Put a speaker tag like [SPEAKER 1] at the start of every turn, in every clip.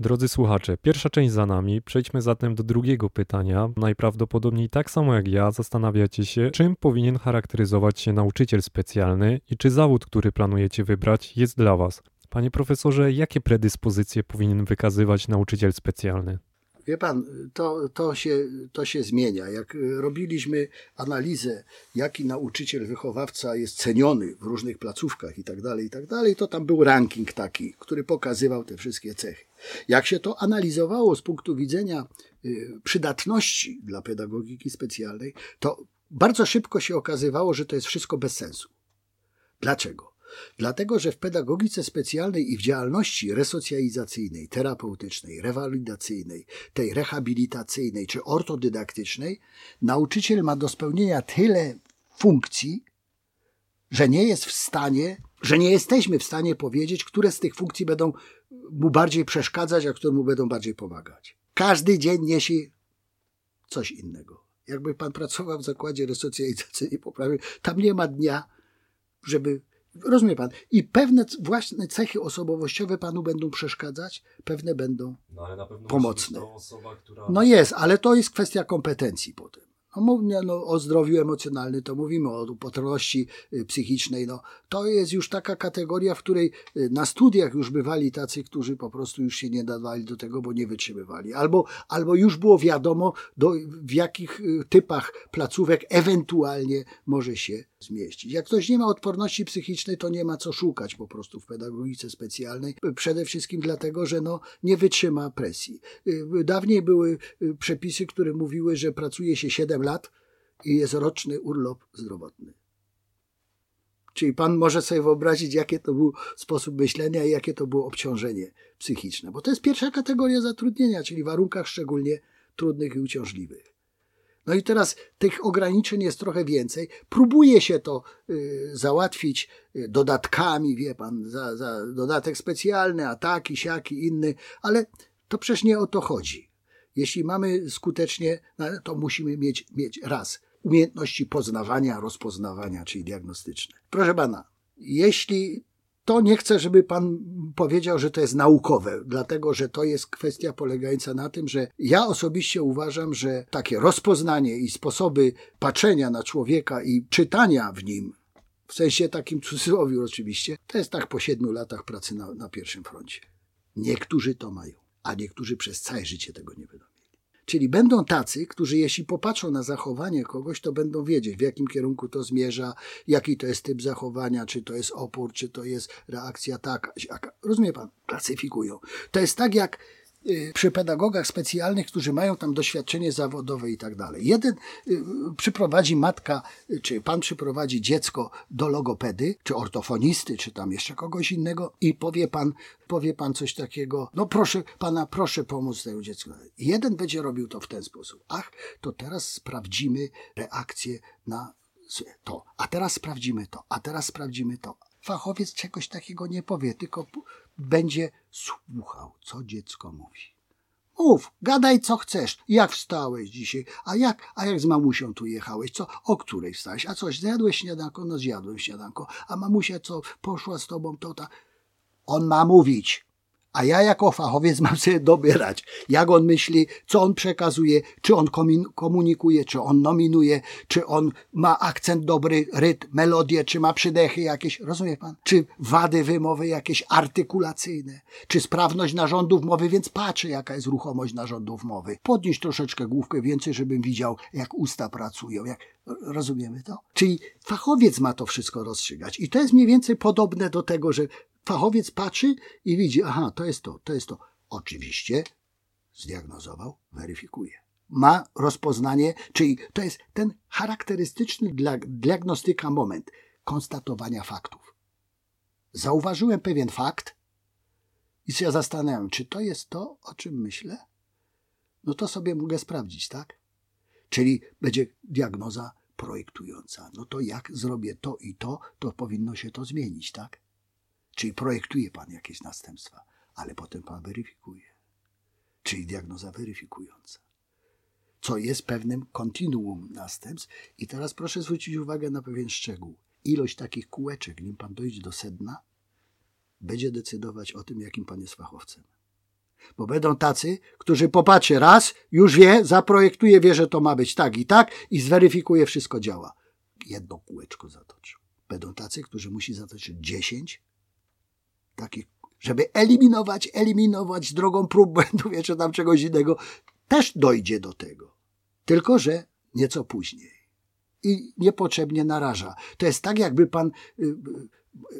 [SPEAKER 1] Drodzy słuchacze, pierwsza część za nami. Przejdźmy zatem do drugiego pytania. Najprawdopodobniej tak samo jak ja zastanawiacie się, czym powinien charakteryzować się nauczyciel specjalny i czy zawód, który planujecie wybrać, jest dla Was. Panie profesorze, jakie predyspozycje powinien wykazywać nauczyciel specjalny?
[SPEAKER 2] Wie pan, to, to, się, to się zmienia. Jak robiliśmy analizę, jaki nauczyciel, wychowawca jest ceniony w różnych placówkach i tak dalej, i tak dalej, to tam był ranking taki, który pokazywał te wszystkie cechy. Jak się to analizowało z punktu widzenia y, przydatności dla pedagogiki specjalnej, to bardzo szybko się okazywało, że to jest wszystko bez sensu. Dlaczego? Dlatego, że w pedagogice specjalnej i w działalności resocjalizacyjnej, terapeutycznej, rewalidacyjnej, tej rehabilitacyjnej czy ortodydaktycznej, nauczyciel ma do spełnienia tyle funkcji, że nie jest w stanie, że nie jesteśmy w stanie powiedzieć, które z tych funkcji będą mu bardziej przeszkadzać, a które mu będą bardziej pomagać. Każdy dzień niesie coś innego. Jakby pan pracował w zakładzie resocjalizacyjnej, poprawił, tam nie ma dnia, żeby Rozumie pan? I pewne własne cechy osobowościowe panu będą przeszkadzać, pewne będą no, pomocne. Osoba, która... No jest, ale to jest kwestia kompetencji potem. No, mówię, no, o zdrowiu emocjonalnym, to mówimy o upotronności y, psychicznej. No, to jest już taka kategoria, w której y, na studiach już bywali tacy, którzy po prostu już się nie nadawali do tego, bo nie wytrzymywali. Albo, albo już było wiadomo, do, w jakich y, typach placówek ewentualnie może się zmieścić. Jak ktoś nie ma odporności psychicznej, to nie ma co szukać po prostu w pedagogice specjalnej. Przede wszystkim dlatego, że no, nie wytrzyma presji. Dawniej były przepisy, które mówiły, że pracuje się 7 lat i jest roczny urlop zdrowotny. Czyli pan może sobie wyobrazić, jakie to był sposób myślenia i jakie to było obciążenie psychiczne. Bo to jest pierwsza kategoria zatrudnienia, czyli w warunkach szczególnie trudnych i uciążliwych. No i teraz tych ograniczeń jest trochę więcej. Próbuje się to y, załatwić y, dodatkami, wie pan, za, za dodatek specjalny, a taki, siaki, inny, ale to przecież nie o to chodzi. Jeśli mamy skutecznie, no, to musimy mieć, mieć raz umiejętności poznawania, rozpoznawania, czyli diagnostyczne. Proszę pana, jeśli to nie chcę, żeby pan powiedział, że to jest naukowe, dlatego że to jest kwestia polegająca na tym, że ja osobiście uważam, że takie rozpoznanie i sposoby patrzenia na człowieka i czytania w nim, w sensie takim cudzysłowie oczywiście, to jest tak po siedmiu latach pracy na, na pierwszym froncie. Niektórzy to mają a niektórzy przez całe życie tego nie. Czyli będą tacy, którzy jeśli popatrzą na zachowanie kogoś, to będą wiedzieć, w jakim kierunku to zmierza, jaki to jest typ zachowania, czy to jest opór, czy to jest reakcja taka. Rozumie pan? Klasyfikują. To jest tak jak przy pedagogach specjalnych, którzy mają tam doświadczenie zawodowe i tak dalej. Jeden y, przyprowadzi matka, y, czy pan przyprowadzi dziecko do logopedy, czy ortofonisty, czy tam jeszcze kogoś innego i powie pan, powie pan coś takiego, no proszę pana, proszę pomóc temu dziecku. Jeden będzie robił to w ten sposób. Ach, to teraz sprawdzimy reakcję na to, a teraz sprawdzimy to, a teraz sprawdzimy to. Fachowiec czegoś takiego nie powie, tylko będzie słuchał, co dziecko mówi. Mów, gadaj co chcesz. Jak wstałeś dzisiaj? A jak, a jak z mamusią tu jechałeś? Co, o której wstałeś? A coś, zjadłeś śniadanko? No zjadłem śniadanko. A mamusia co, poszła z tobą to ta? On ma mówić. A ja jako fachowiec mam sobie dobierać, jak on myśli, co on przekazuje, czy on komunikuje, czy on nominuje, czy on ma akcent dobry, rytm, melodię, czy ma przydechy jakieś, rozumie pan? Czy wady wymowy jakieś artykulacyjne, czy sprawność narządów mowy, więc patrzę, jaka jest ruchomość narządów mowy. Podnieść troszeczkę główkę więcej, żebym widział, jak usta pracują, jak Rozumiemy to? Czyli fachowiec ma to wszystko rozstrzygać. I to jest mniej więcej podobne do tego, że fachowiec patrzy i widzi, aha, to jest to, to jest to. Oczywiście zdiagnozował, weryfikuje. Ma rozpoznanie, czyli to jest ten charakterystyczny dla diagnostyka moment konstatowania faktów. Zauważyłem pewien fakt i się zastanawiam, czy to jest to, o czym myślę? No to sobie mogę sprawdzić, tak? Czyli będzie diagnoza projektująca. No to jak zrobię to i to, to powinno się to zmienić, tak? Czyli projektuje pan jakieś następstwa, ale potem pan weryfikuje. Czyli diagnoza weryfikująca. Co jest pewnym kontinuum następstw. I teraz proszę zwrócić uwagę na pewien szczegół. Ilość takich kółeczek, nim pan dojdzie do sedna, będzie decydować o tym, jakim pan jest fachowcem. Bo będą tacy, którzy popatrzy raz, już wie, zaprojektuje, wie, że to ma być tak i tak i zweryfikuje, wszystko działa. Jedno kółeczko zatoczy. Będą tacy, którzy musi zatoczyć dziesięć takich, żeby eliminować, eliminować drogą prób błędów, jeszcze tam czegoś innego. Też dojdzie do tego. Tylko, że nieco później. I niepotrzebnie naraża. To jest tak, jakby pan y, y,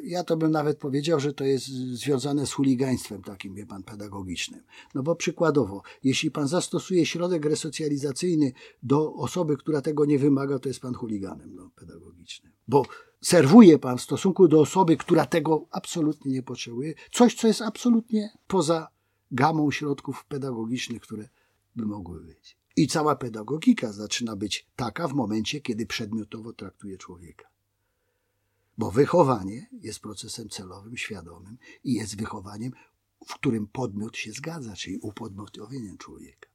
[SPEAKER 2] ja to bym nawet powiedział, że to jest związane z chuligaństwem takim, wie pan, pedagogicznym. No bo przykładowo, jeśli pan zastosuje środek resocjalizacyjny do osoby, która tego nie wymaga, to jest pan chuliganem no, pedagogicznym. Bo serwuje pan w stosunku do osoby, która tego absolutnie nie potrzebuje, coś, co jest absolutnie poza gamą środków pedagogicznych, które by mogły być. I cała pedagogika zaczyna być taka w momencie, kiedy przedmiotowo traktuje człowieka. Bo wychowanie jest procesem celowym, świadomym i jest wychowaniem, w którym podmiot się zgadza, czyli upodmiotowieniem człowieka.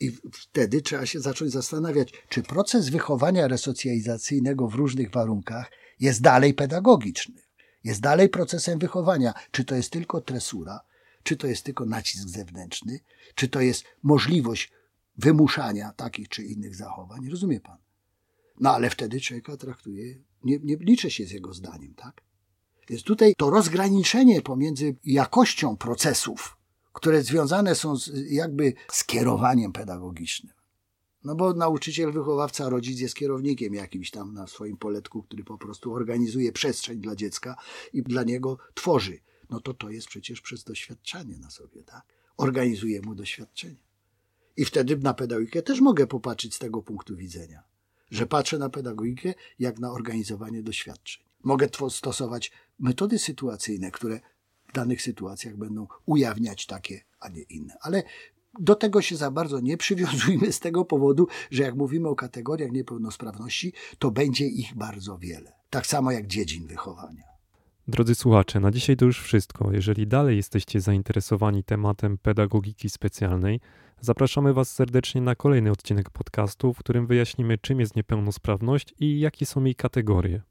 [SPEAKER 2] I wtedy trzeba się zacząć zastanawiać, czy proces wychowania resocjalizacyjnego w różnych warunkach jest dalej pedagogiczny, jest dalej procesem wychowania, czy to jest tylko tresura, czy to jest tylko nacisk zewnętrzny, czy to jest możliwość wymuszania takich czy innych zachowań. Rozumie pan? No ale wtedy człowieka traktuje, nie, nie liczy się z jego zdaniem, tak? Więc tutaj to rozgraniczenie pomiędzy jakością procesów, które związane są z, jakby z kierowaniem pedagogicznym. No bo nauczyciel, wychowawca, rodzic jest kierownikiem jakimś tam na swoim poletku, który po prostu organizuje przestrzeń dla dziecka i dla niego tworzy. No to to jest przecież przez doświadczenie na sobie, tak? Organizuje mu doświadczenie. I wtedy na pedagogikę też mogę popatrzeć z tego punktu widzenia że patrzę na pedagogikę jak na organizowanie doświadczeń. Mogę stosować metody sytuacyjne, które danych sytuacjach będą ujawniać takie, a nie inne. Ale do tego się za bardzo nie przywiązujmy z tego powodu, że jak mówimy o kategoriach niepełnosprawności, to będzie ich bardzo wiele. Tak samo jak dziedzin wychowania.
[SPEAKER 1] Drodzy słuchacze, na dzisiaj to już wszystko. Jeżeli dalej jesteście zainteresowani tematem pedagogiki specjalnej, zapraszamy Was serdecznie na kolejny odcinek podcastu, w którym wyjaśnimy, czym jest niepełnosprawność i jakie są jej kategorie.